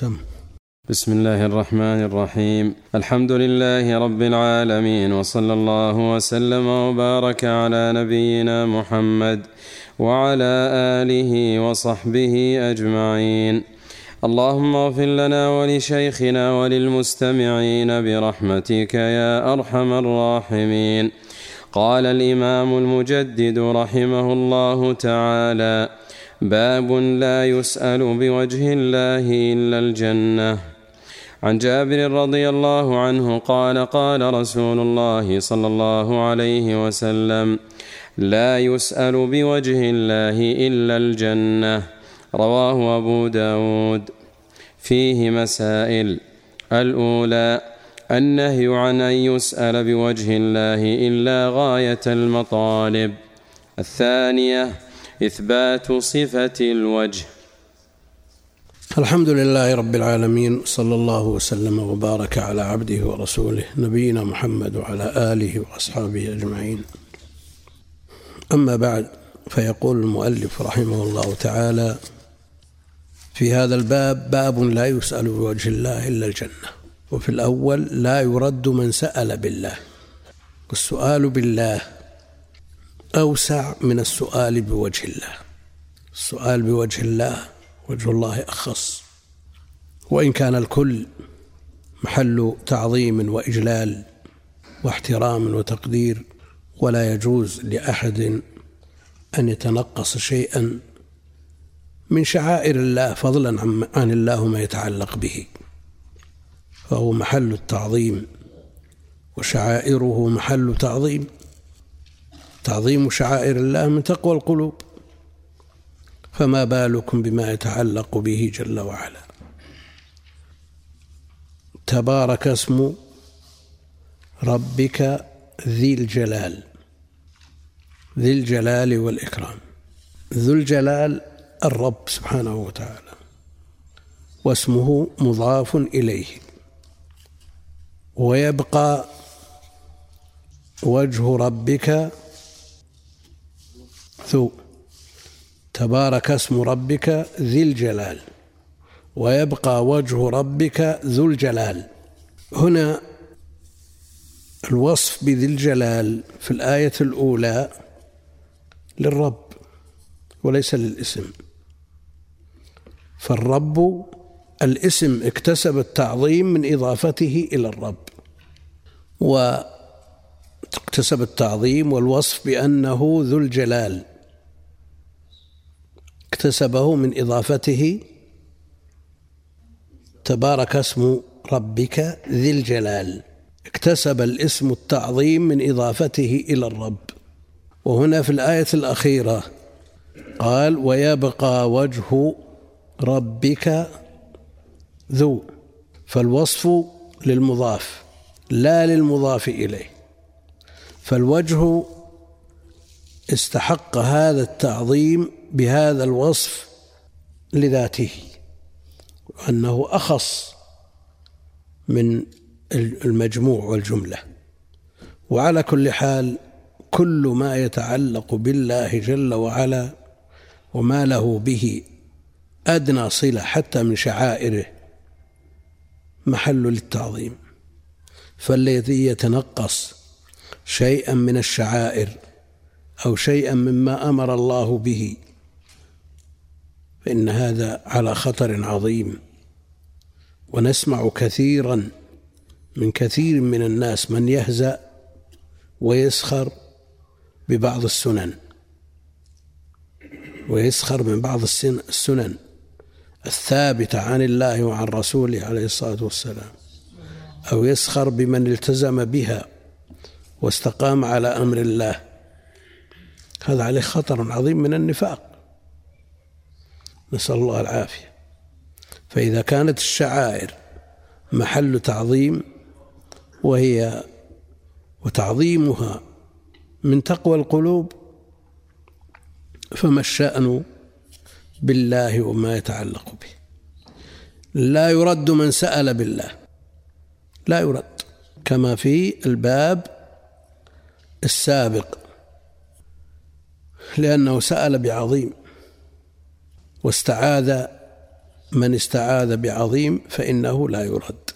سم. بسم الله الرحمن الرحيم. الحمد لله رب العالمين وصلى الله وسلم وبارك على نبينا محمد وعلى آله وصحبه أجمعين. اللهم اغفر لنا ولشيخنا وللمستمعين برحمتك يا أرحم الراحمين. قال الإمام المجدد رحمه الله تعالى باب لا يسأل بوجه الله إلا الجنة. عن جابر رضي الله عنه قال قال رسول الله صلى الله عليه وسلم لا يسأل بوجه الله إلا الجنة. رواه أبو داود. فيه مسائل. الأولى النهي عن أن يسأل بوجه الله إلا غاية المطالب. الثانية إثبات صفة الوجه. الحمد لله رب العالمين صلى الله وسلم وبارك على عبده ورسوله نبينا محمد وعلى آله وأصحابه أجمعين. أما بعد فيقول المؤلف رحمه الله تعالى في هذا الباب باب لا يسأل بوجه الله إلا الجنة وفي الأول لا يرد من سأل بالله والسؤال بالله أوسع من السؤال بوجه الله. السؤال بوجه الله وجه الله أخص. وإن كان الكل محل تعظيم وإجلال واحترام وتقدير ولا يجوز لأحد أن يتنقص شيئا من شعائر الله فضلا عن الله ما يتعلق به. فهو محل التعظيم وشعائره محل تعظيم. تعظيم شعائر الله من تقوى القلوب. فما بالكم بما يتعلق به جل وعلا. تبارك اسم ربك ذي الجلال. ذي الجلال والإكرام. ذو الجلال الرب سبحانه وتعالى. واسمه مضاف إليه. ويبقى وجه ربك ذو تبارك اسم ربك ذي الجلال ويبقى وجه ربك ذو الجلال. هنا الوصف بذي الجلال في الآية الأولى للرب وليس للاسم. فالرب الاسم اكتسب التعظيم من إضافته إلى الرب واكتسب التعظيم والوصف بأنه ذو الجلال. اكتسبه من إضافته. تبارك اسم ربك ذي الجلال. اكتسب الاسم التعظيم من إضافته إلى الرب. وهنا في الآية الأخيرة قال ويبقى وجه ربك ذو. فالوصف للمضاف لا للمضاف إليه. فالوجه استحق هذا التعظيم بهذا الوصف لذاته أنه أخص من المجموع والجملة. وعلى كل حال كل ما يتعلق بالله جل وعلا وما له به أدنى صلة حتى من شعائره محل للتعظيم. فالذي يتنقص شيئا من الشعائر أو شيئا مما أمر الله به فإن هذا على خطر عظيم. ونسمع كثيرا من كثير من الناس من يهزأ ويسخر ببعض السنن. ويسخر من بعض السنن الثابتة عن الله وعن رسوله عليه الصلاة والسلام. أو يسخر بمن التزم بها واستقام على أمر الله. هذا عليه خطر عظيم من النفاق. نسأل الله العافية. فإذا كانت الشعائر محل تعظيم وهي وتعظيمها من تقوى القلوب فما الشأن بالله وما يتعلق به. لا يرد من سأل بالله. لا يرد. كما في الباب السابق. لأنه سأل بعظيم. واستعاذ من استعاذ بعظيم فإنه لا يرد.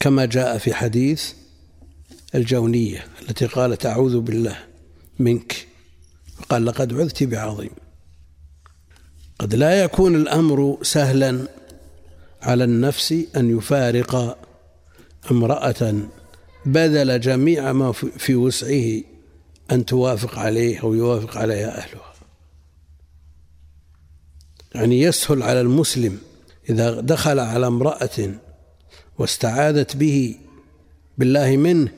كما جاء في حديث الجونية التي قالت أعوذ بالله منك قال لقد عذت بعظيم. قد لا يكون الأمر سهلا على النفس أن يفارق امرأة بذل جميع ما في وسعه أن توافق عليه أو يوافق عليها أهلها. يعني يسهل على المسلم إذا دخل على امرأة واستعاذت به بالله منه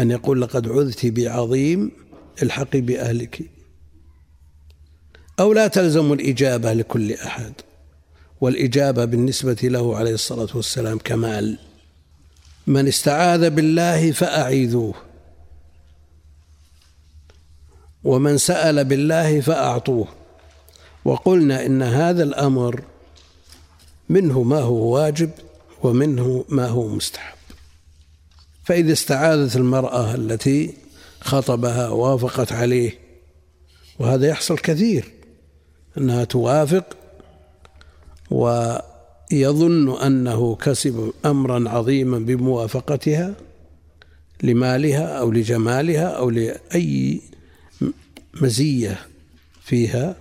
أن يقول لقد عذت بعظيم الحقي بأهلك أو لا تلزم الإجابة لكل أحد والإجابة بالنسبة له عليه الصلاة والسلام كمال من استعاذ بالله فأعيذوه ومن سأل بالله فأعطوه وقلنا إن هذا الأمر منه ما هو واجب ومنه ما هو مستحب. فإذا استعاذت المرأة التي خطبها وافقت عليه وهذا يحصل كثير أنها توافق ويظن أنه كسب أمرا عظيما بموافقتها لمالها أو لجمالها أو لأي مزية فيها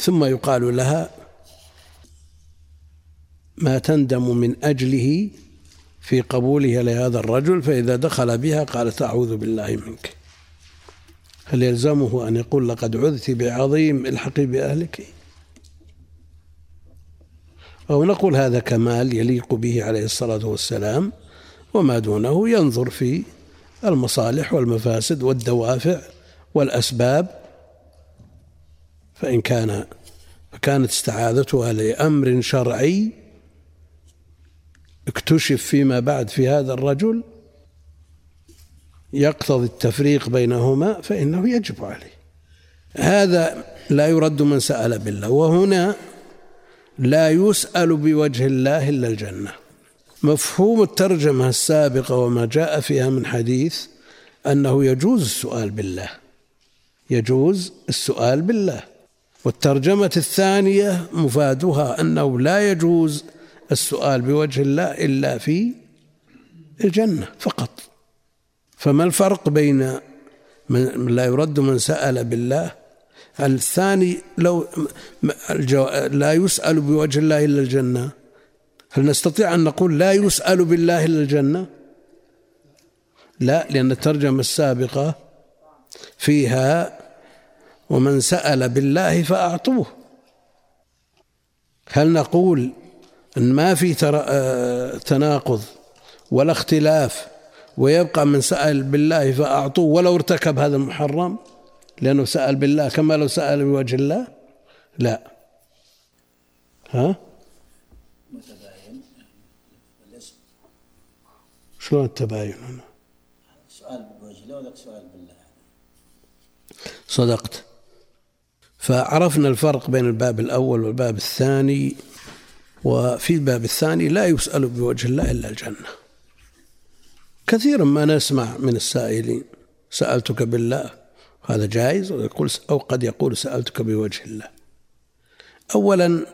ثم يقال لها ما تندم من أجله في قبولها لهذا الرجل فإذا دخل بها قالت أعوذ بالله منك. هل يلزمه أن يقول لقد عذت بعظيم الحقي بأهلك؟ أو نقول هذا كمال يليق به عليه الصلاة والسلام وما دونه ينظر في المصالح والمفاسد والدوافع والأسباب فإن كان فكانت استعاذتها لأمر شرعي اكتشف فيما بعد في هذا الرجل يقتضي التفريق بينهما فإنه يجب عليه. هذا لا يرد من سأل بالله وهنا لا يسأل بوجه الله إلا الجنة. مفهوم الترجمة السابقة وما جاء فيها من حديث أنه يجوز السؤال بالله يجوز السؤال بالله. والترجمة الثانية مفادها أنه لا يجوز السؤال بوجه الله إلا في الجنة فقط. فما الفرق بين من لا يرد من سأل بالله؟ الثاني لو لا يسأل بوجه الله إلا الجنة. هل نستطيع أن نقول لا يسأل بالله إلا الجنة؟ لا لأن الترجمة السابقة فيها ومن سأل بالله فأعطوه. هل نقول أن ما في آه، تناقض ولا اختلاف ويبقى من سأل بالله فأعطوه ولو ارتكب هذا المحرم؟ لأنه سأل بالله كما لو سأل بوجه الله؟ لا. ها؟ متباين شلون التباين هنا؟ سؤال بوجه الله وذاك سؤال بالله؟ صدقت. فعرفنا الفرق بين الباب الأول والباب الثاني وفي الباب الثاني لا يسأل بوجه الله إلا الجنة. كثيرا ما نسمع من السائلين سألتك بالله هذا جائز؟ ويقول أو قد يقول سألتك بوجه الله. أولا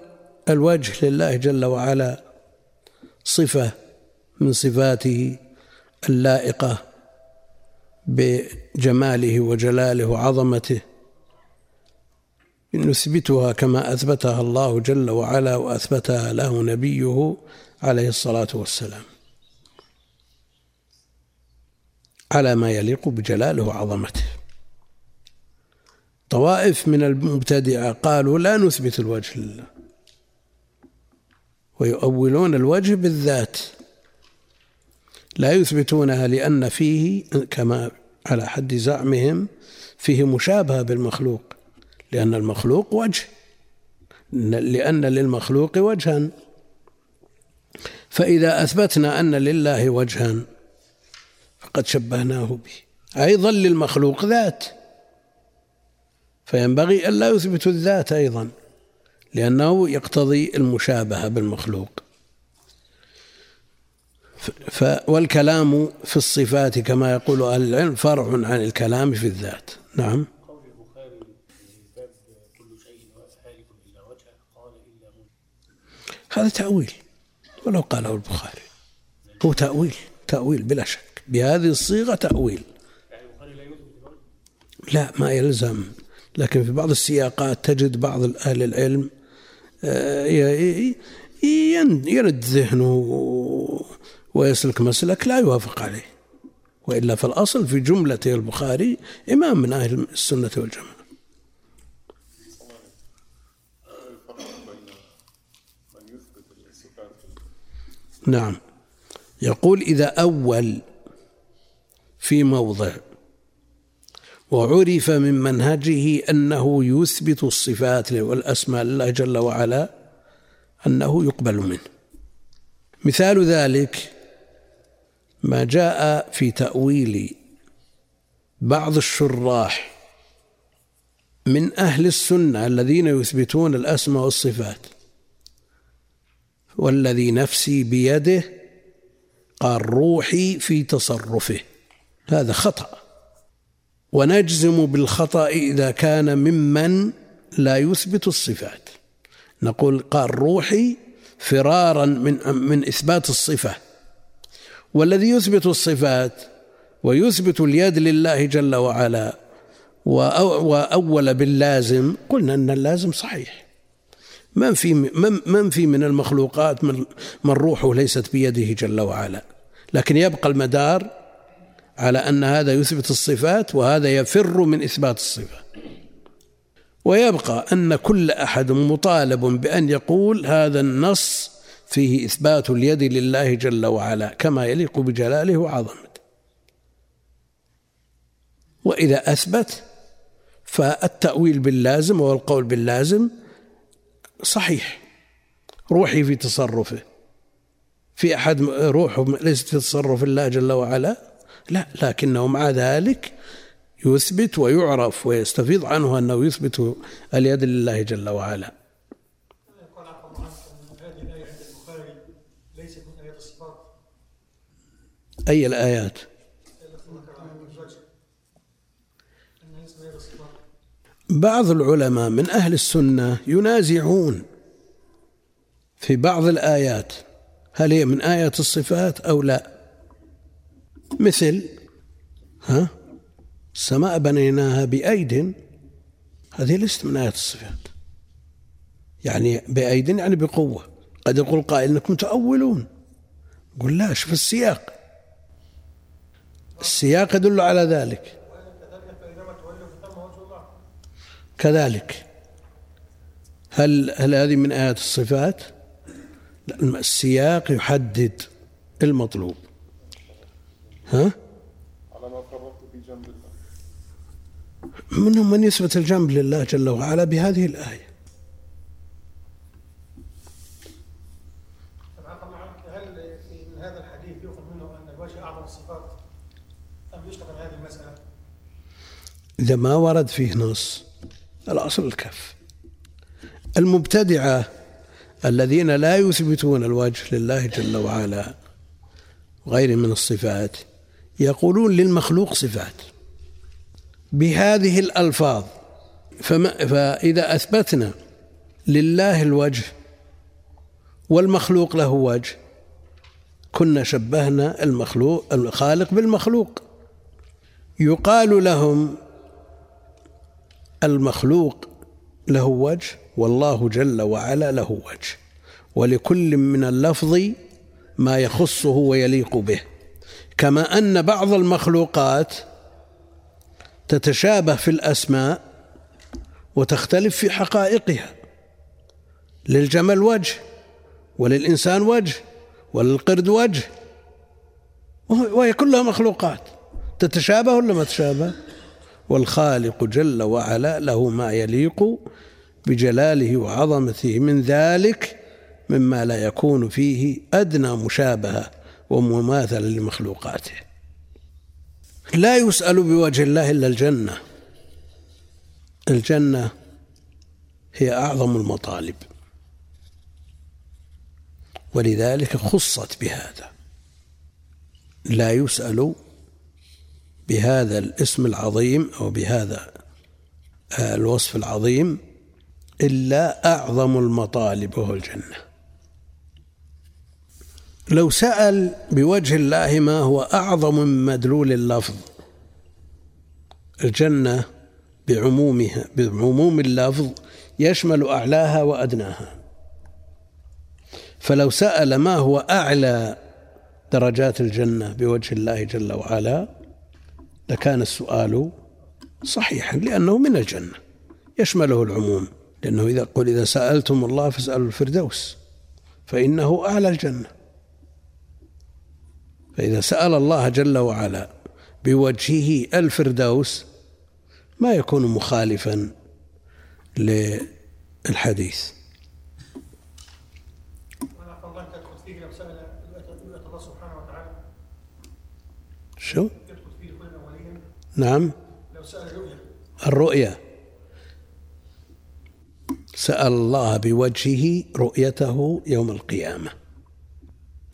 الوجه لله جل وعلا صفة من صفاته اللائقة بجماله وجلاله وعظمته. نثبتها كما أثبتها الله جل وعلا وأثبتها له نبيه عليه الصلاة والسلام. على ما يليق بجلاله وعظمته. طوائف من المبتدعه قالوا لا نثبت الوجه لله. ويؤولون الوجه بالذات. لا يثبتونها لأن فيه كما على حد زعمهم فيه مشابهة بالمخلوق. لأن المخلوق وجه. لأن للمخلوق وجها فإذا أثبتنا أن لله وجها فقد شبهناه به. أيضا للمخلوق ذات. فينبغي ألا يثبت الذات أيضا لأنه يقتضي المشابهة بالمخلوق. ف والكلام في الصفات كما يقول أهل العلم فرع عن الكلام في الذات. نعم. هذا تأويل ولو قاله البخاري. هو تأويل تأويل بلا شك. بهذه الصيغة تأويل. لا ما يلزم. لكن في بعض السياقات تجد بعض أهل العلم آه، يند ذهنه ويسلك مسلك لا يوافق عليه. وإلا فالأصل في جملة البخاري إمام من أهل السنة والجماعة. نعم. يقول إذا أول في موضع وعرف من منهجه أنه يثبت الصفات والأسماء لله جل وعلا أنه يقبل منه. مثال ذلك ما جاء في تأويل بعض الشراح من أهل السنة الذين يثبتون الأسماء والصفات. والذي نفسي بيده قال روحي في تصرفه. هذا خطأ. ونجزم بالخطأ إذا كان ممن لا يثبت الصفات. نقول قال روحي فرارا من من إثبات الصفة. والذي يثبت الصفات ويثبت اليد لله جل وعلا وأول باللازم قلنا أن اللازم صحيح. من في من في من المخلوقات من, من روحه ليست بيده جل وعلا. لكن يبقى المدار على أن هذا يثبت الصفات وهذا يفر من إثبات الصفات. ويبقى أن كل أحد مطالب بأن يقول هذا النص فيه إثبات اليد لله جل وعلا كما يليق بجلاله وعظمته. وإذا أثبت فالتأويل باللازم والقول باللازم صحيح. روحي في تصرفه. في أحد روحه ليست في تصرف الله جل وعلا؟ لا لكنه مع ذلك يثبت ويعرف ويستفيض عنه أنه يثبت اليد لله جل وعلا. أي الآيات؟ بعض العلماء من أهل السنة ينازعون في بعض الآيات. هل هي من آيات الصفات أو لا؟ مثل ها السماء بنيناها بأيد. هذه ليست من آيات الصفات. يعني بأيد يعني بقوة. قد يقول قائل إنكم تؤولون. قل لا شوف السياق. السياق يدل على ذلك. كذلك هل هل هذه من آيات الصفات؟ لا السياق يحدد المطلوب ها؟ منهم من يثبت الجنب لله جل وعلا بهذه الآية هل من هذا الحديث يؤخذ منه أن الوجه أعظم الصفات أم يشتغل هذه المسألة؟ إذا ما ورد فيه نص الأصل الكف المبتدعة الذين لا يثبتون الوجه لله جل وعلا وغيره من الصفات يقولون للمخلوق صفات. بهذه الألفاظ فما فإذا أثبتنا لله الوجه والمخلوق له وجه كنا شبهنا المخلوق الخالق بالمخلوق. يقال لهم المخلوق له وجه والله جل وعلا له وجه. ولكل من اللفظ ما يخصه ويليق به. كما أن بعض المخلوقات تتشابه في الأسماء وتختلف في حقائقها. للجمل وجه وللإنسان وجه وللقرد وجه. وهي كلها مخلوقات. تتشابه ولا ما تشابه والخالق جل وعلا له ما يليق بجلاله وعظمته. من ذلك مما لا يكون فيه أدنى مشابهة ومماثلة لمخلوقاته. لا يسأل بوجه الله إلا الجنة. الجنة هي أعظم المطالب. ولذلك خصت بهذا. لا يسأل بهذا الاسم العظيم أو بهذا الوصف العظيم إلا أعظم المطالب وهو الجنة. لو سأل بوجه الله ما هو أعظم من مدلول اللفظ الجنة بعمومها بعموم اللفظ يشمل أعلاها وأدناها. فلو سأل ما هو أعلى درجات الجنة بوجه الله جل وعلا لكان السؤال صحيحا لأنه من الجنة يشمله العموم لأنه إذا قل إذا سألتم الله فاسألوا الفردوس فإنه أعلى الجنة فإذا سأل الله جل وعلا بوجهه الفردوس ما يكون مخالفا للحديث شو؟ نعم. لو سأل الرؤيا الرؤيا سأل الله بوجهه رؤيته يوم القيامة.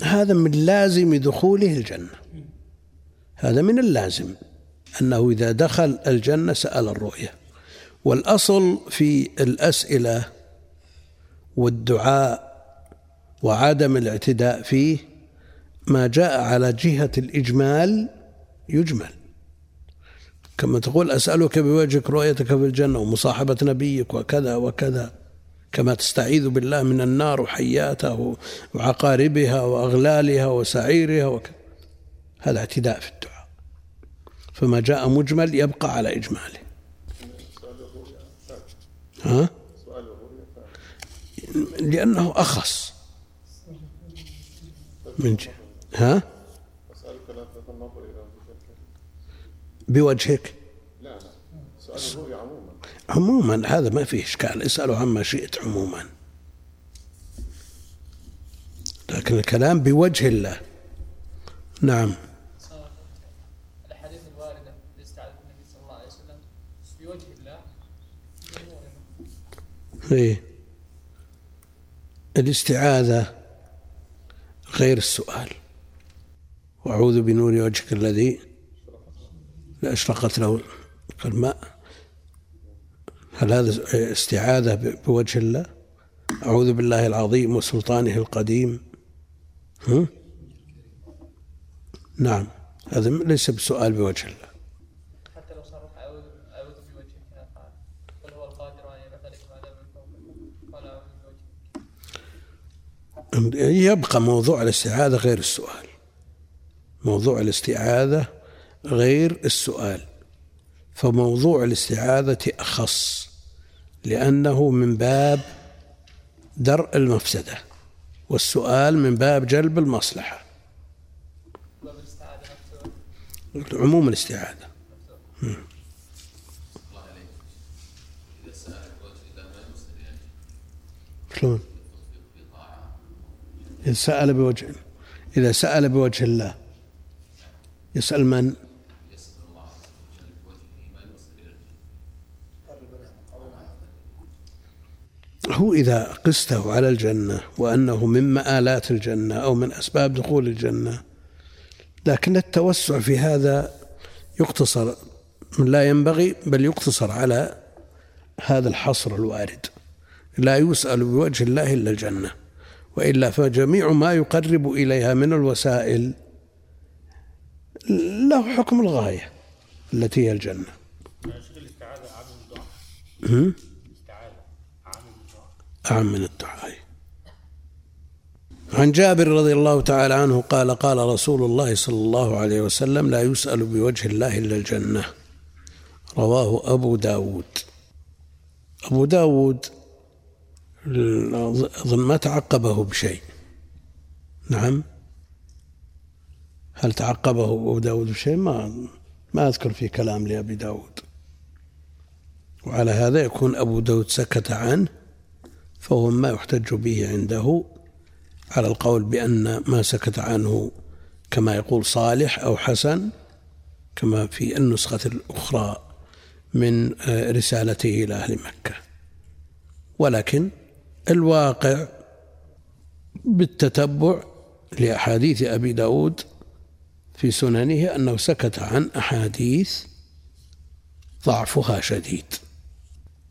هذا من لازم دخوله الجنة. هذا من اللازم. أنه إذا دخل الجنة سأل الرؤية. والأصل في الأسئلة والدعاء وعدم الاعتداء فيه ما جاء على جهة الإجمال يجمل. كما تقول أسألك بوجهك رؤيتك في الجنة ومصاحبة نبيك وكذا وكذا. كما تستعيذ بالله من النار وحياتها وعقاربها وأغلالها وسعيرها وكذا. هذا اعتداء في الدعاء. فما جاء مجمل يبقى على إجماله. ها؟ لأنه أخص. من جهة. ها؟ بوجهك؟ لا لا. سؤال الرؤيا عموما. عموما هذا ما فيه إشكال. اسأله عما شئت عموما. لكن الكلام بوجه الله. نعم. الواردة لاستعاذة النبي صلى الله عليه وسلم بوجه الله. إيه. الاستعاذة غير السؤال. وأعوذ بنور وجهك الذي لأشرقت له الماء هل هذا استعاذة بوجه الله؟ أعوذ بالله العظيم وسلطانه القديم. هم؟ نعم هذا ليس بسؤال بوجه الله. حتى لو صرح أعوذ أعوذ بوجهك قال هو القادر أن يبعث من يبقى موضوع الاستعاذة غير السؤال. موضوع الاستعاذة غير السؤال فموضوع الاستعاذة أخص لأنه من باب درء المفسدة والسؤال من باب جلب المصلحة عموم الاستعاذة شلون؟ إذا سأل بوجه إذا سأل بوجه الله يسأل من؟ هو إذا قسته على الجنة وأنه من مآلات الجنة أو من أسباب دخول الجنة لكن التوسع في هذا يقتصر لا ينبغي بل يقتصر على هذا الحصر الوارد. لا يسأل بوجه الله إلا الجنة وإلا فجميع ما يقرب إليها من الوسائل له حكم الغاية التي هي الجنة. أعم من الدعاء عن جابر رضي الله تعالى عنه قال قال رسول الله صلى الله عليه وسلم لا يسأل بوجه الله إلا الجنة. رواه أبو داود. أبو داود أظن ما تعقبه بشيء. نعم. هل تعقبه أبو داود بشيء؟ ما ما أذكر في كلام لأبي داود. وعلى هذا يكون أبو داود سكت عنه. فهو ما يحتج به عنده على القول بأن ما سكت عنه كما يقول صالح أو حسن كما في النسخة الأخرى من رسالته إلى أهل مكة. ولكن الواقع بالتتبع لأحاديث أبي داود في سننه أنه سكت عن أحاديث ضعفها شديد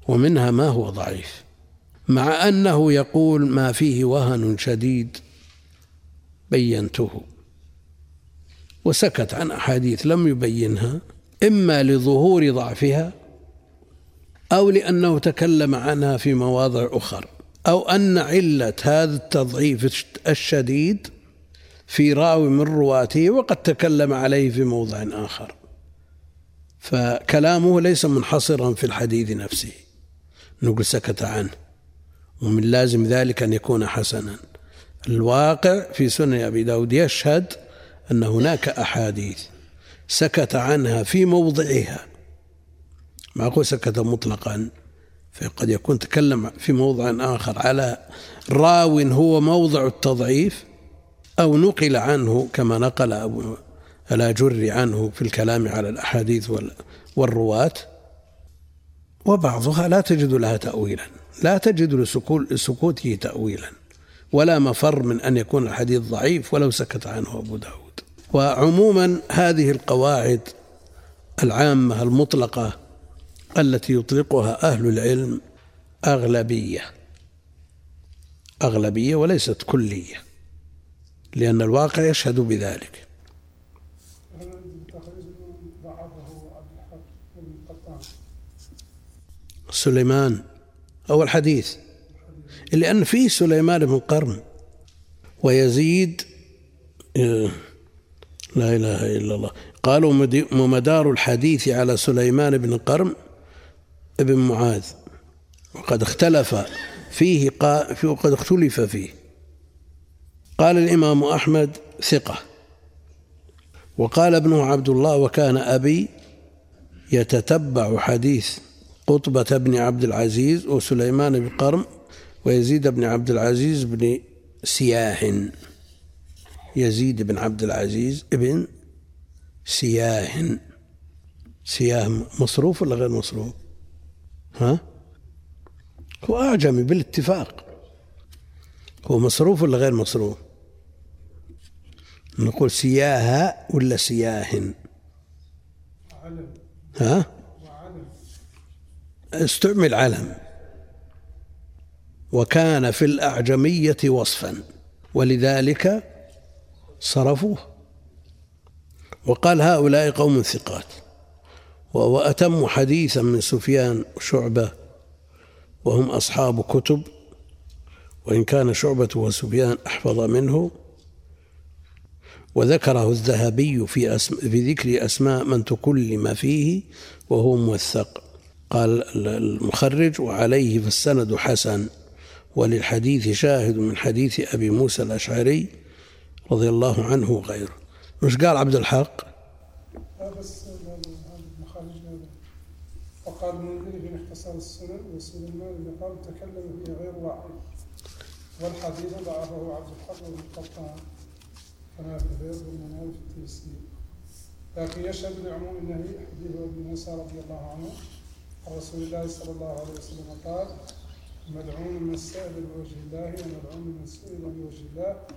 ومنها ما هو ضعيف. مع أنه يقول ما فيه وهن شديد بينته. وسكت عن أحاديث لم يبينها إما لظهور ضعفها أو لأنه تكلم عنها في مواضع أخر أو أن علة هذا التضعيف الشديد في راوي من رواته وقد تكلم عليه في موضع آخر. فكلامه ليس منحصرا في الحديث نفسه. نقول سكت عنه. ومن لازم ذلك أن يكون حسنا. الواقع في سنن أبي داود يشهد أن هناك أحاديث سكت عنها في موضعها. ما أقول سكت مطلقا فقد يكون تكلم في موضع آخر على راو هو موضع التضعيف أو نقل عنه كما نقل أبو الأجري عنه في الكلام على الأحاديث والرواة. وبعضها لا تجد لها تأويلا. لا تجد لسكوته تأويلا. ولا مفر من أن يكون الحديث ضعيف ولو سكت عنه أبو داود. وعموما هذه القواعد العامة المطلقة التي يطلقها أهل العلم أغلبية. أغلبية وليست كلية لأن الواقع يشهد بذلك. سليمان أو الحديث. لأن فيه سليمان بن قرن ويزيد آه، لا إله إلا الله. قالوا مدار الحديث على سليمان بن قرن بن معاذ. وقد اختلف فيه وقد اختلف فيه. قال الإمام أحمد ثقة. وقال ابنه عبد الله وكان أبي يتتبع حديث قطبة بن عبد العزيز وسليمان بن قرم ويزيد بن عبد العزيز بن سياح. يزيد بن عبد العزيز ابن سياح. سياح مصروف ولا غير مصروف؟ ها؟ هو أعجمي بالاتفاق. هو مصروف ولا غير مصروف؟ نقول سياها ولا سياح؟ ها؟ استعمل علم. وكان في الأعجمية وصفا. ولذلك صرفوه. وقال هؤلاء قوم ثقات. وهو أتم حديثا من سفيان وشعبة. وهم أصحاب كتب. وإن كان شعبة وسفيان أحفظ منه. وذكره الذهبي في, أسم في ذكر أسماء من تكلم فيه. وهو موثق. قال المخرج وعليه فالسند حسن وللحديث شاهد من حديث أبي موسى الأشعري رضي الله عنه وغيره. مش قال عبد الحق؟ وقال المنذري في اختصار السنن وسليمان قال تكلم في غير واحد. والحديث ضعفه عبد الحق القطان كما في البيض والمنال في التيسير. لكن يشهد لعموم النهي حديث ابي موسى رضي الله عنه عن رسول الله صلى الله عليه وسلم قال مدعون من سائل بوجه الله ومدعون من سئل بوجه الله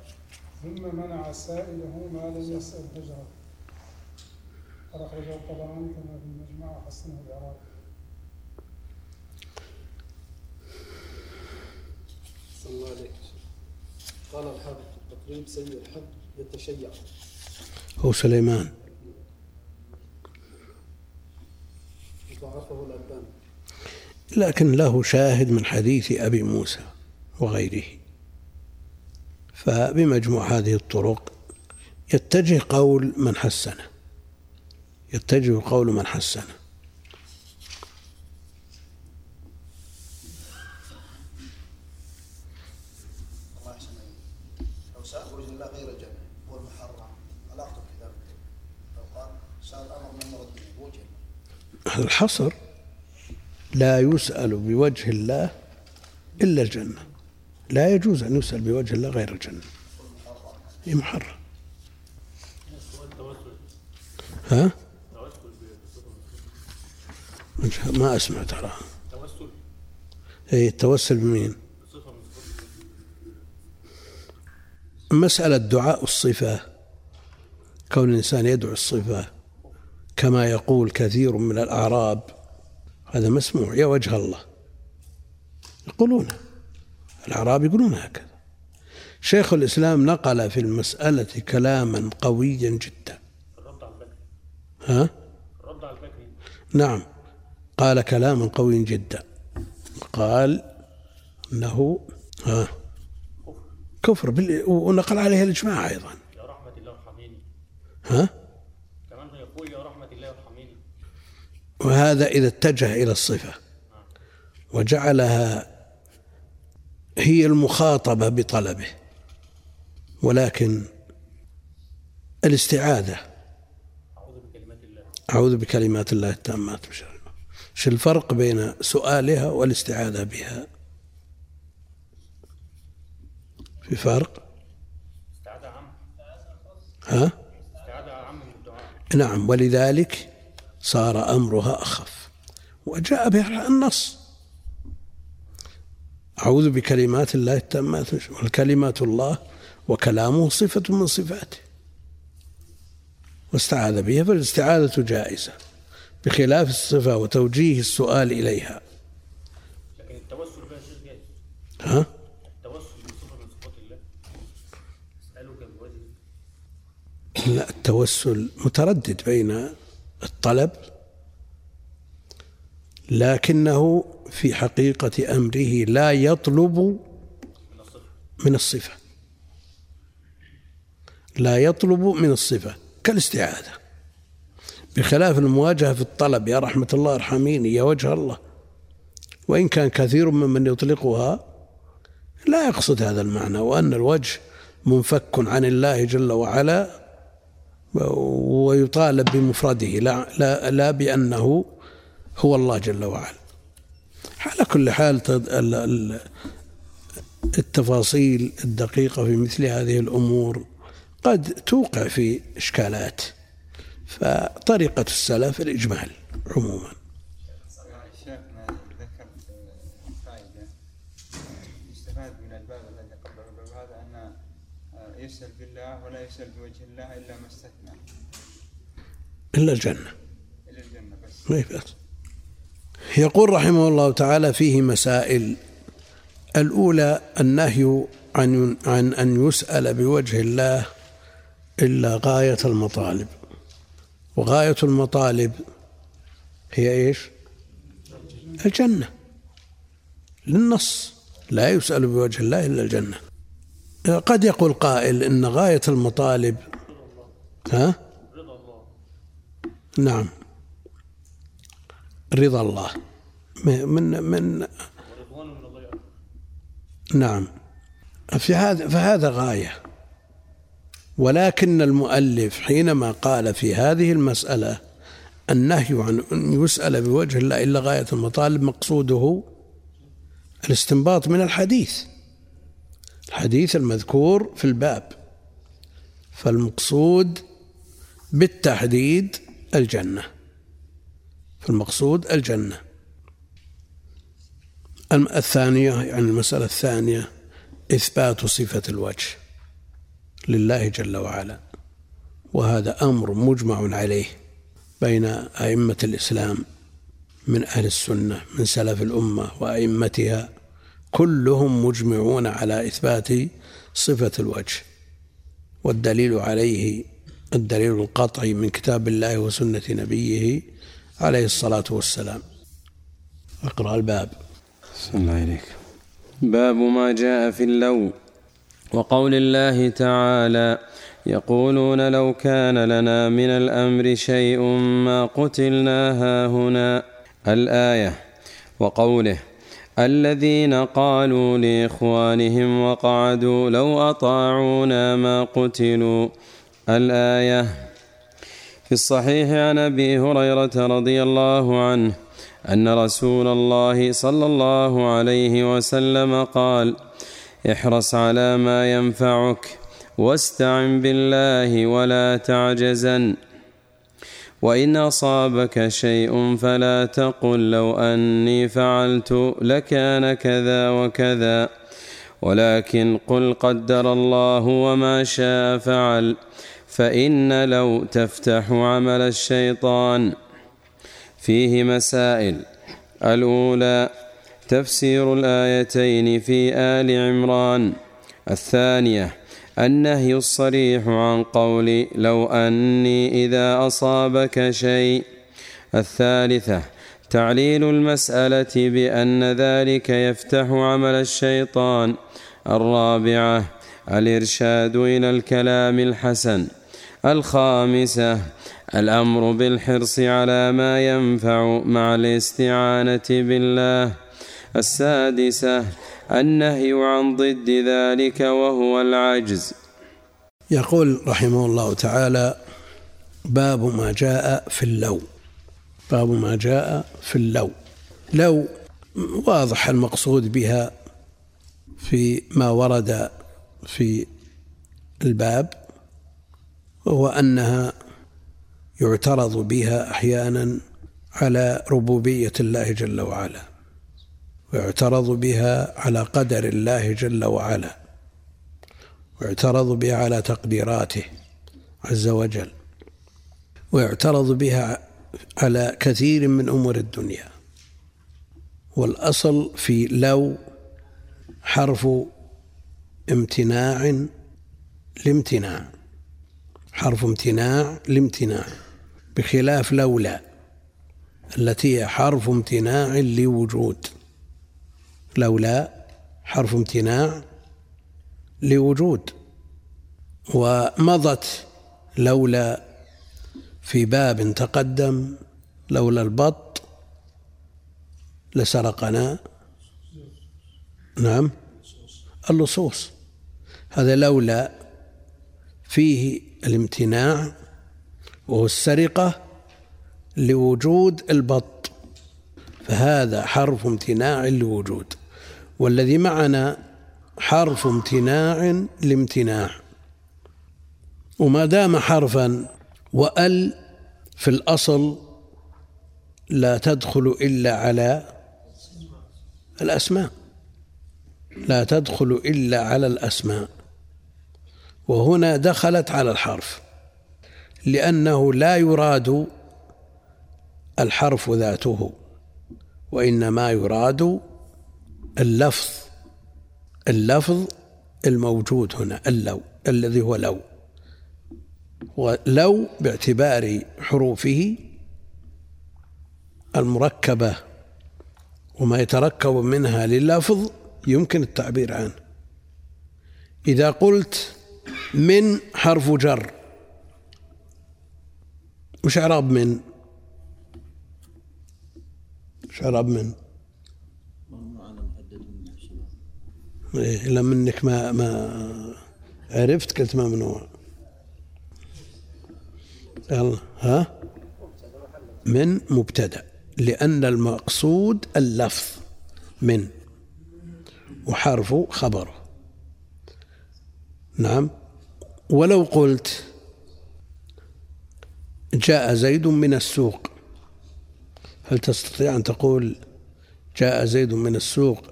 ثم منع سائله ما لم يسأل هجره أخرجه الطبراني كما في المجمع وحسنه العراقي صلى الله عليه قال الحافظ التقريب سيء الحد يتشيع. هو سليمان. ضعفه الألباني لكن له شاهد من حديث أبي موسى وغيره. فبمجموع هذه الطرق يتجه قول من حسنه. يتجه قول من حسنه. الحصر لا يسأل بوجه الله إلا الجنة. لا يجوز أن يسأل بوجه الله غير الجنة. هي محرم. ها؟ ما أسمع ترى. اي التوسل بمين؟ مسألة دعاء الصفة. كون الإنسان يدعو الصفة. كما يقول كثير من الأعراب هذا مسموع يا وجه الله. يقولون الأعراب يقولون هكذا. شيخ الإسلام نقل في المسألة كلاما قويا جدا. ها؟ نعم قال كلاما قويا جدا. قال إنه ها كفر بال... ونقل عليه الإجماع أيضا. يا رحمة الله ها كمان يقول يا رحمة الله ارحميني وهذا إذا اتجه إلى الصفة وجعلها هي المخاطبة بطلبه ولكن الاستعاذة. أعوذ بكلمات الله التامات من شر. ما إيش الفرق بين سؤالها والاستعاذة بها؟ في فرق؟ ها؟ نعم ولذلك صار أمرها أخف. وجاء بها النص. أعوذ بكلمات الله التامات والكلمات الله وكلامه صفة من صفاته. واستعاذ بها فالاستعاذة جائزة بخلاف الصفة وتوجيه السؤال إليها. لكن التوسل بها شيء جائز ها؟ التوسل من صفات الله بوجه لا التوسل متردد بين الطلب لكنه في حقيقة أمره لا يطلب من الصفة. لا يطلب من الصفة كالاستعاذة. بخلاف المواجهة في الطلب يا رحمة الله ارحميني يا وجه الله. وإن كان كثير ممن يطلقها لا يقصد هذا المعنى وأن الوجه منفك عن الله جل وعلا. ويطالب بمفرده. لا, لا, لا بأنه هو الله جل وعلا. على كل حال التفاصيل الدقيقة في مثل هذه الأمور قد توقع في إشكالات. فطريقة السلف الإجمال عموما شيخنا ذكر فائدة يستفاد من الباب الذي قبله الباب هذا أن يسأل بالله ولا يسأل بوجه الله إلا ما استثنى إلا الجنة. ما بس. يقول رحمه الله تعالى فيه مسائل. الأولى النهي عن عن أن يسأل بوجه الله إلا غاية المطالب. وغاية المطالب هي إيش؟ الجنة. للنص. لا يسأل بوجه الله إلا الجنة. قد يقول قائل إن غاية المطالب ها؟ نعم. رضا الله. من من نعم. في هذا فهذا غاية. ولكن المؤلف حينما قال في هذه المسألة النهي عن أن يسأل بوجه الله إلا غاية المطالب مقصوده الاستنباط من الحديث. الحديث المذكور في الباب. فالمقصود بالتحديد الجنة. فالمقصود الجنة. الثانية يعني المسألة الثانية إثبات صفة الوجه لله جل وعلا. وهذا أمر مجمع عليه بين أئمة الإسلام من أهل السنة من سلف الأمة وأئمتها كلهم مجمعون على إثبات صفة الوجه. والدليل عليه الدليل القطعي من كتاب الله وسنة نبيه عليه الصلاة والسلام. اقرأ الباب. صلى الله عليك. باب ما جاء في اللو. وقول الله تعالى يقولون لو كان لنا من الأمر شيء ما قتلنا هاهنا. الآية وقوله الذين قالوا لإخوانهم وقعدوا لو أطاعونا ما قتلوا. الآية. في الصحيح عن أبي هريرة رضي الله عنه أن رسول الله صلى الله عليه وسلم قال احرص على ما ينفعك واستعن بالله ولا تعجزن. وإن أصابك شيء فلا تقل لو أني فعلت لكان كذا وكذا. ولكن قل قدر الله وما شاء فعل. فإن لو تفتح عمل الشيطان فيه مسائل. الأولى تفسير الآيتين في آل عمران. الثانية النهي الصريح عن قول لو أني إذا أصابك شيء. الثالثة تعليل المسألة بأن ذلك يفتح عمل الشيطان. الرابعة الإرشاد إلى الكلام الحسن. الخامسة الأمر بالحرص على ما ينفع مع الاستعانة بالله. السادسة النهي عن ضد ذلك وهو العجز. يقول رحمه الله تعالى باب ما جاء في اللو. باب ما جاء في اللو. لو واضح المقصود بها في ما ورد في الباب. وهو أنها يعترض بها أحيانا على ربوبية الله جل وعلا ويعترض بها على قدر الله جل وعلا ويعترض بها على تقديراته عز وجل ويعترض بها على كثير من أمور الدنيا. والأصل في لو حرف امتناع لامتناع. حرف امتناع لامتناع بخلاف لولا التي هي حرف امتناع لوجود. لولا حرف امتناع لوجود. ومضت لولا في باب تقدم لولا البط لسرقنا. نعم اللصوص. هذا لولا فيه الامتناع وهو السرقة لوجود البط. فهذا حرف امتناع لوجود والذي معنا حرف امتناع لامتناع. وما دام حرفا وأل في الأصل لا تدخل إلا على الأسماء لا تدخل إلا على الأسماء. وهنا دخلت على الحرف لأنه لا يراد الحرف ذاته وإنما يراد اللفظ اللفظ الموجود هنا اللو الذي هو لو. ولو باعتبار حروفه المركبة وما يتركب منها لللفظ يمكن التعبير عنه. إذا قلت من حرف جر. وش إعراب من؟ وش إعراب من؟ إيه إلا منك ما ما عرفت قلت ممنوع يلا ها؟ من مبتدأ لأن المقصود اللفظ. من. وحرف خبره نعم؟ ولو قلت جاء زيد من السوق هل تستطيع أن تقول جاء زيد من السوق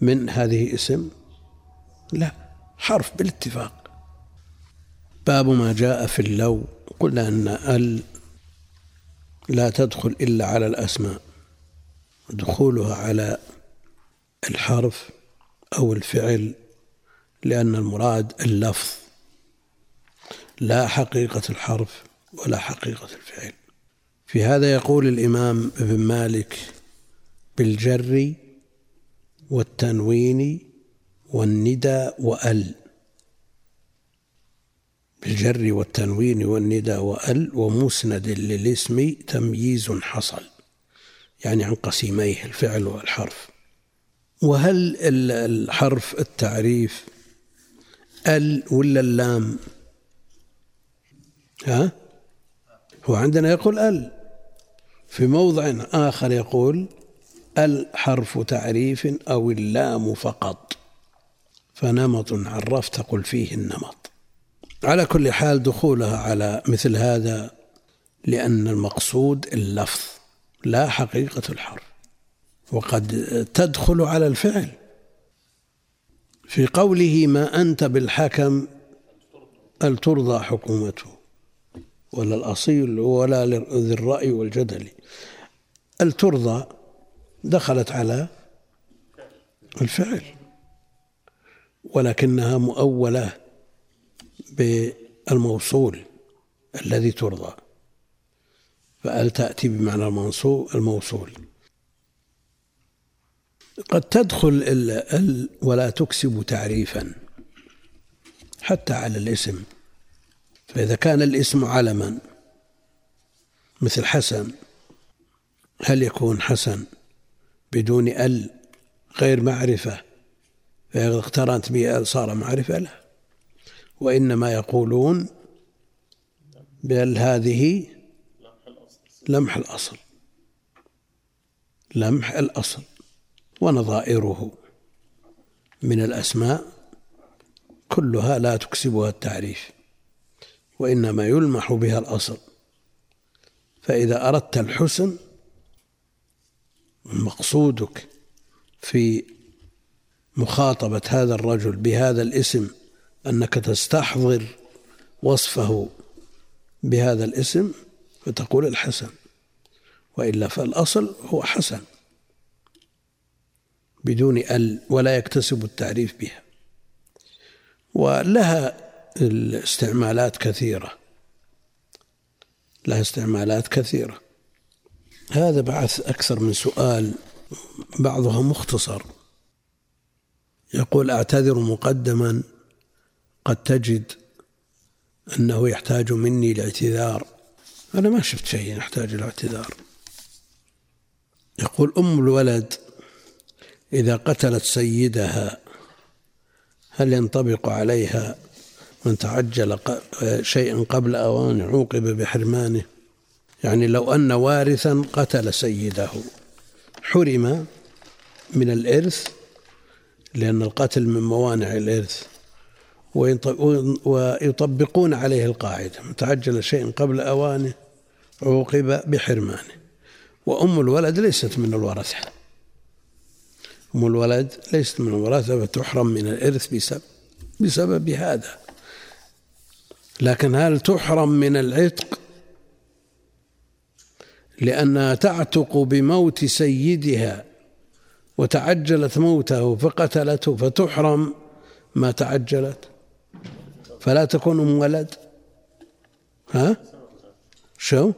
من هذه اسم؟ لا حرف بالاتفاق. باب ما جاء في اللو قلنا أن ال لا تدخل إلا على الأسماء دخولها على الحرف أو الفعل لأن المراد اللفظ. لا حقيقة الحرف ولا حقيقة الفعل. في هذا يقول الإمام ابن مالك بالجر والتنوين والندى وأل. بالجر والتنوين والندى وأل ومسند للاسم تمييز حصل يعني عن قسيميه الفعل والحرف. وهل الحرف التعريف أل ولا اللام؟ ها؟ هو عندنا يقول ال. في موضع آخر يقول ال حرف تعريف أو اللام فقط. فنمط عرفت قل فيه النمط. على كل حال دخولها على مثل هذا لأن المقصود اللفظ لا حقيقة الحرف. وقد تدخل على الفعل. في قوله ما أنت بالحكم هل ترضى حكومته؟ ولا الأصيل ولا ذي الرأي والجدل. هل ترضى دخلت على الفعل ولكنها مؤولة بالموصول الذي ترضى. فأل تأتي بمعنى المنصوب الموصول؟ قد تدخل ال ولا تكسب تعريفا حتى على الاسم. فإذا كان الاسم علما مثل حسن هل يكون حسن بدون ال غير معرفة؟ فإذا اقترنت به ال صار معرفة لا وإنما يقولون بل هذه لمح الأصل. لمح الأصل. ونظائره من الأسماء كلها لا تكسبها التعريف. وإنما يلمح بها الأصل. فإذا أردت الحسن مقصودك في مخاطبة هذا الرجل بهذا الاسم أنك تستحضر وصفه بهذا الاسم فتقول الحسن. وإلا فالأصل هو حسن بدون ال ولا يكتسب التعريف بها. ولها الاستعمالات كثيرة. لها استعمالات كثيرة. هذا بعث أكثر من سؤال بعضها مختصر. يقول أعتذر مقدما قد تجد أنه يحتاج مني الاعتذار. أنا ما شفت شيء يحتاج الاعتذار. يقول أم الولد إذا قتلت سيدها هل ينطبق عليها من تعجل شيئا قبل أوان عوقب بحرمانه. يعني لو أن وارثا قتل سيده. حرم من الإرث لأن القتل من موانع الإرث. ويطبقون عليه القاعدة. من تعجل شيء قبل أوانه عوقب بحرمانه. وأم الولد ليست من الورثة. أم الولد ليست من الورثة فتحرم من الإرث بسبب بسبب هذا. لكن هل تحرم من العتق؟ لأنها تعتق بموت سيدها وتعجلت موته فقتلته فتحرم ما تعجلت. فلا تكون أم ولد. ها؟ شو؟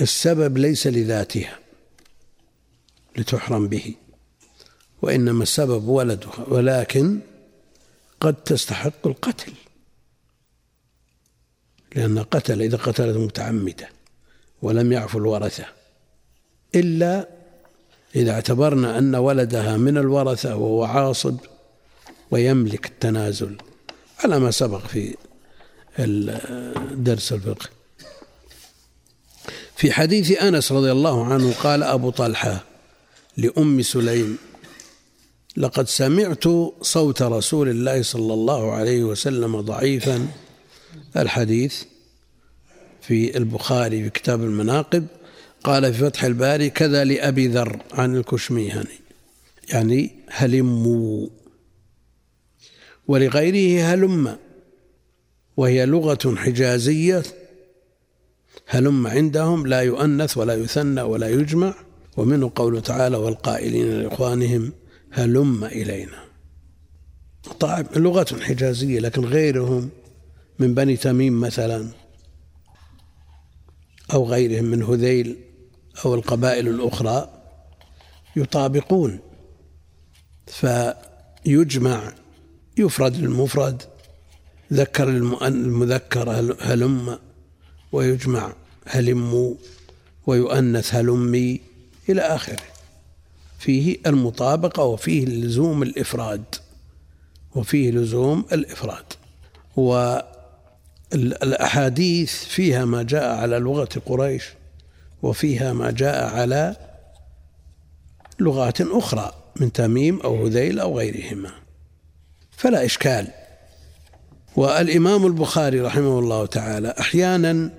السبب ليس لذاتها لتحرم به وإنما السبب ولدها ولكن قد تستحق القتل. لأن قتل إذا قتلت متعمدة ولم يعفو الورثة إلا إذا اعتبرنا أن ولدها من الورثة وهو عاصب ويملك التنازل على ما سبق في درس الفقه في حديث أنس رضي الله عنه قال أبو طلحة لأم سليم لقد سمعت صوت رسول الله صلى الله عليه وسلم ضعيفا. الحديث في البخاري في كتاب المناقب قال في فتح الباري كذا لأبي ذر عن الكشميهني يعني هلموا. ولغيره هلم. وهي لغة حجازية. هلم عندهم لا يؤنث ولا يثنى ولا يجمع. ومنه قوله تعالى والقائلين لإخوانهم هلم إلينا. طيب لغة حجازية لكن غيرهم من بني تميم مثلا أو غيرهم من هذيل أو القبائل الأخرى يطابقون. فيجمع يفرد المفرد ذكر المذكر هلم ويجمع هلموا ويؤنث هلمي إلى آخره. فيه المطابقة وفيه لزوم الإفراد وفيه لزوم الإفراد. والأحاديث فيها ما جاء على لغة قريش وفيها ما جاء على لغات أخرى من تميم أو هذيل أو غيرهما. فلا إشكال. والإمام البخاري رحمه الله تعالى أحيانا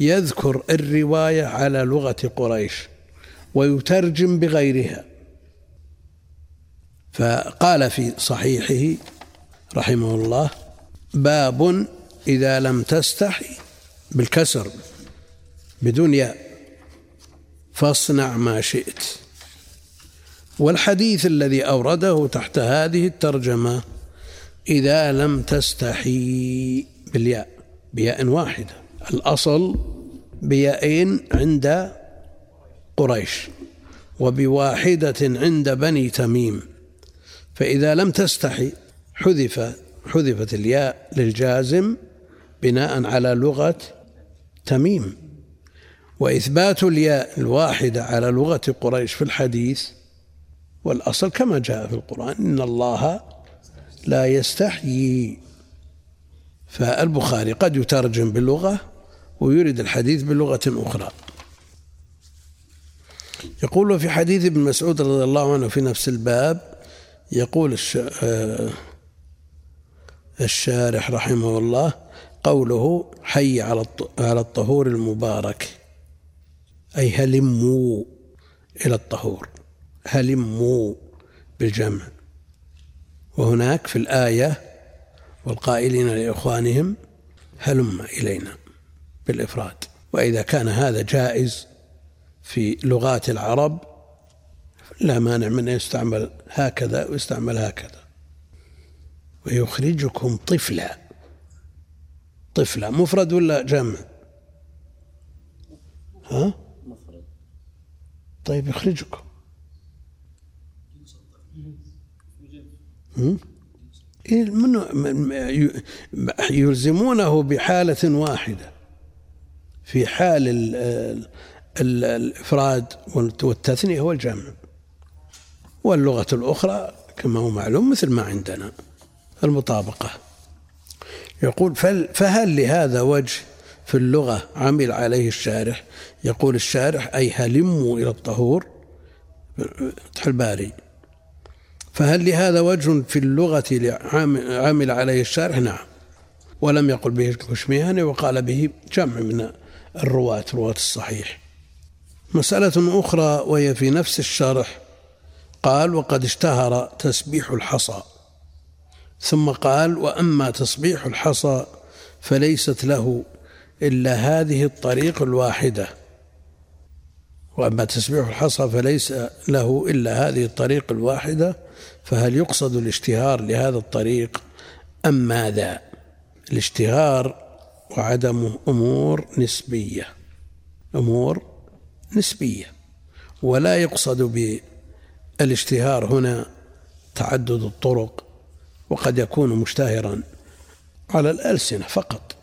يذكر الرواية على لغة قريش. ويترجم بغيرها. فقال في صحيحه رحمه الله باب إذا لم تستحي بالكسر بدون ياء فاصنع ما شئت. والحديث الذي أورده تحت هذه الترجمة إذا لم تستحي بالياء بياء واحدة. الأصل بيائين عند قريش وبواحدة عند بني تميم فإذا لم تستحي حذف حذفت الياء للجازم بناء على لغة تميم. وإثبات الياء الواحدة على لغة قريش في الحديث والأصل كما جاء في القرآن إن الله لا يستحيي. فالبخاري قد يترجم باللغة ويريد الحديث بلغة أخرى. يقول في حديث ابن مسعود رضي الله عنه في نفس الباب يقول آه، الشارح رحمه الله قوله حي على على الطهور المبارك أي هلموا إلى الطهور هلموا بالجمع. وهناك في الآية والقائلين لإخوانهم هلم إلينا بالإفراد وإذا كان هذا جائز في لغات العرب لا مانع من أن يستعمل هكذا ويستعمل هكذا. ويخرجكم طفلا. طفلا مفرد ولا جمع؟ ها؟ مفرد. طيب يخرجكم. إيه، من يلزمونه بحالة واحدة. في حال الإفراد والتثنية هو الجمع. واللغة الأخرى كما هو معلوم مثل ما عندنا المطابقة. يقول فهل لهذا وجه في اللغة عمل عليه الشارح؟ يقول الشارح أي هلموا إلى الطهور؟ فتح الباري. فهل لهذا وجه في اللغة عمل عليه الشارح؟ نعم. ولم يقل به الكشميهاني وقال به جمع من الرواة رواة الصحيح. مسألة أخرى وهي في نفس الشرح. قال وقد اشتهر تسبيح الحصى. ثم قال وأما تصبيح الحصى فليست له إلا هذه الطريق الواحدة. وأما تسبيح الحصى فليس له إلا هذه الطريق الواحدة فهل يقصد الاشتهار لهذا الطريق أم ماذا؟ الاشتهار وعدمه أمور نسبية. أمور نسبية ولا يقصد بالاشتهار هنا تعدد الطرق وقد يكون مشتهرا على الألسنة فقط.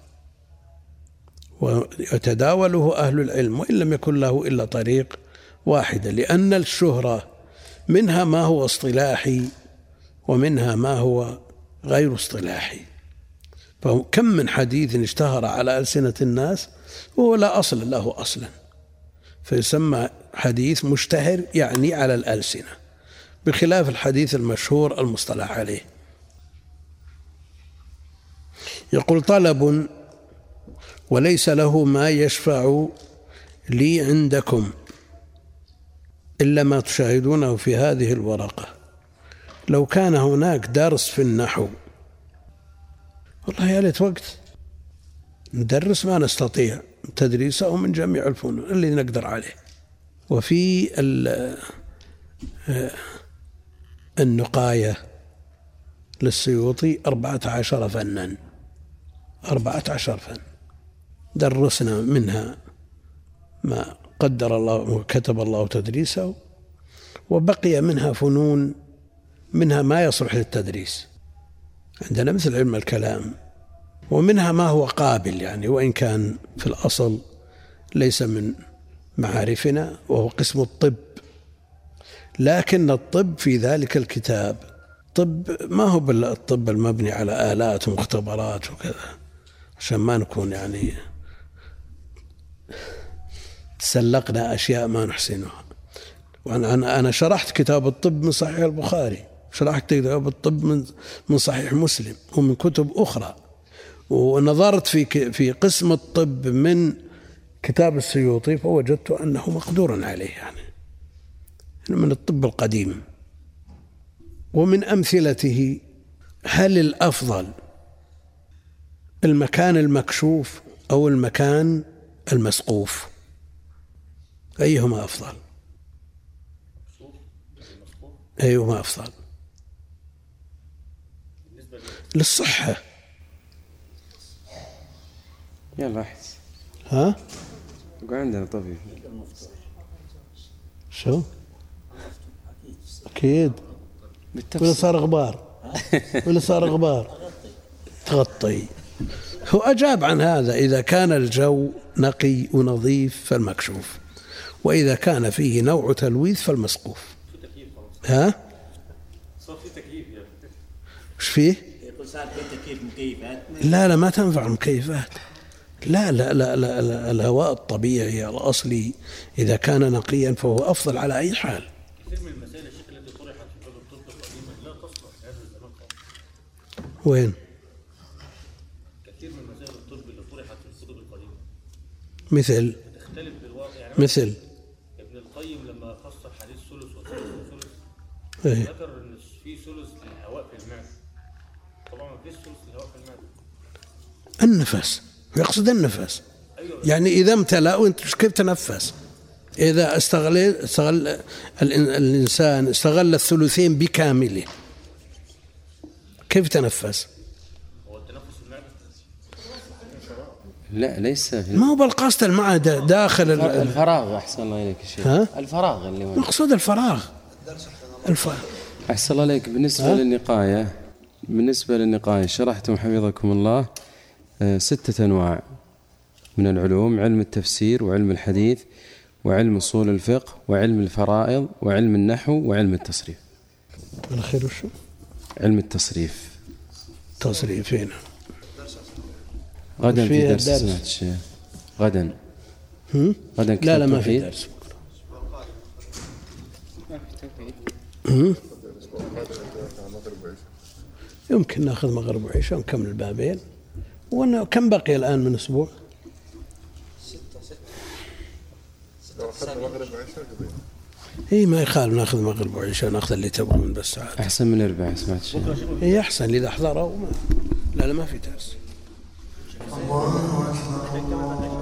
ويتداوله أهل العلم وإن لم يكن له إلا طريق واحدة لأن الشهرة منها ما هو اصطلاحي ومنها ما هو غير اصطلاحي. فكم من حديث اشتهر على ألسنة الناس وهو لا أصل له أصلا. فيسمى حديث مشتهر يعني على الألسنة بخلاف الحديث المشهور المصطلح عليه. يقول طلب وليس له ما يشفع لي عندكم إلا ما تشاهدونه في هذه الورقة. لو كان هناك درس في النحو والله يا ليت وقت. ندرس ما نستطيع تدريسه من جميع الفنون اللي نقدر عليه. وفي النقاية للسيوطي أربعة عشر فنا. أربعة عشر فن. درسنا منها ما قدر الله وكتب الله تدريسه وبقي منها فنون منها ما يصلح للتدريس. عندنا مثل علم الكلام. ومنها ما هو قابل يعني وإن كان في الأصل ليس من معارفنا وهو قسم الطب. لكن الطب في ذلك الكتاب طب ما هو بالطب المبني على آلات ومختبرات وكذا؟ عشان ما نكون يعني تسلقنا أشياء ما نحسنها. وأنا أنا شرحت كتاب الطب من صحيح البخاري شرحت كتاب الطب من من صحيح مسلم ومن كتب أخرى. ونظرت في في قسم الطب من كتاب السيوطي فوجدت أنه مقدور عليه يعني. من الطب القديم. ومن أمثلته هل الأفضل المكان المكشوف أو المكان المسقوف؟ أيهما أفضل؟ أيوه ما أفضل؟ للصحة. يلا احس ها؟ يقول عندنا طبيب شو؟ أكيد. ولا صار غبار؟ ولا صار غبار؟ تغطي. هو أجاب عن هذا إذا كان الجو نقي ونظيف فالمكشوف وإذا كان فيه نوع تلويث فالمسقوف. ها؟ صار في تكييف وش فيه؟ يقول صار في تكييف مكيفات. لا لا ما تنفع المكيفات. لا لا لا, لا, لا الهواء الطبيعي الأصلي إذا كان نقيا فهو أفضل على أي حال. كثير من المسائل التي طرحت في الطب لا تصلح لهذا الزمان وين؟ كثير من مسائل الطب اللي طرحت في الكتب القديمه مثل تختلف بالواقع يعني مثل. ابن القيم لما فسر حديث ثلث وثلث وثلث إيه. ذكر ان في ثلث للهواء في المعده طبعا ما فيش ثلث للهواء في المعده النفس. يقصد النفس. يعني إذا امتلأ وأنت كيف تنفس؟ إذا استغل استغل الإن- الإنسان استغل الثلثين بكامله كيف تنفس؟ لا ليس في ما هو بالقصد المعدة داخل ال- ال- الفراغ أحسن الله إليك شيخ؟ الفراغ اللي هو مقصود الفراغ. الف... أحسن الله عليك بالنسبة ها؟ للنقاية بالنسبة للنقاية شرحتم حفظكم الله. ستة أنواع من العلوم علم التفسير وعلم الحديث وعلم أصول الفقه وعلم الفرائض وعلم النحو وعلم التصريف الخير وشو علم التصريف تصريفين غدا في درس الدرس؟ سمعت الشيخ غدا هم؟ غدا لا كتاب لا ما في. درس؟ يمكن ناخذ مغرب وعشاء ونكمل البابين وأنا كم بقي الآن من أسبوع؟ اي ما يخالف ناخذ مغرب وعشاء ناخذ اللي تبغون بس عاد. أحسن من الأربعاء سمعت الشيخ هي أحسن إذا حضروا لا لا ما في درس. الله أكبر.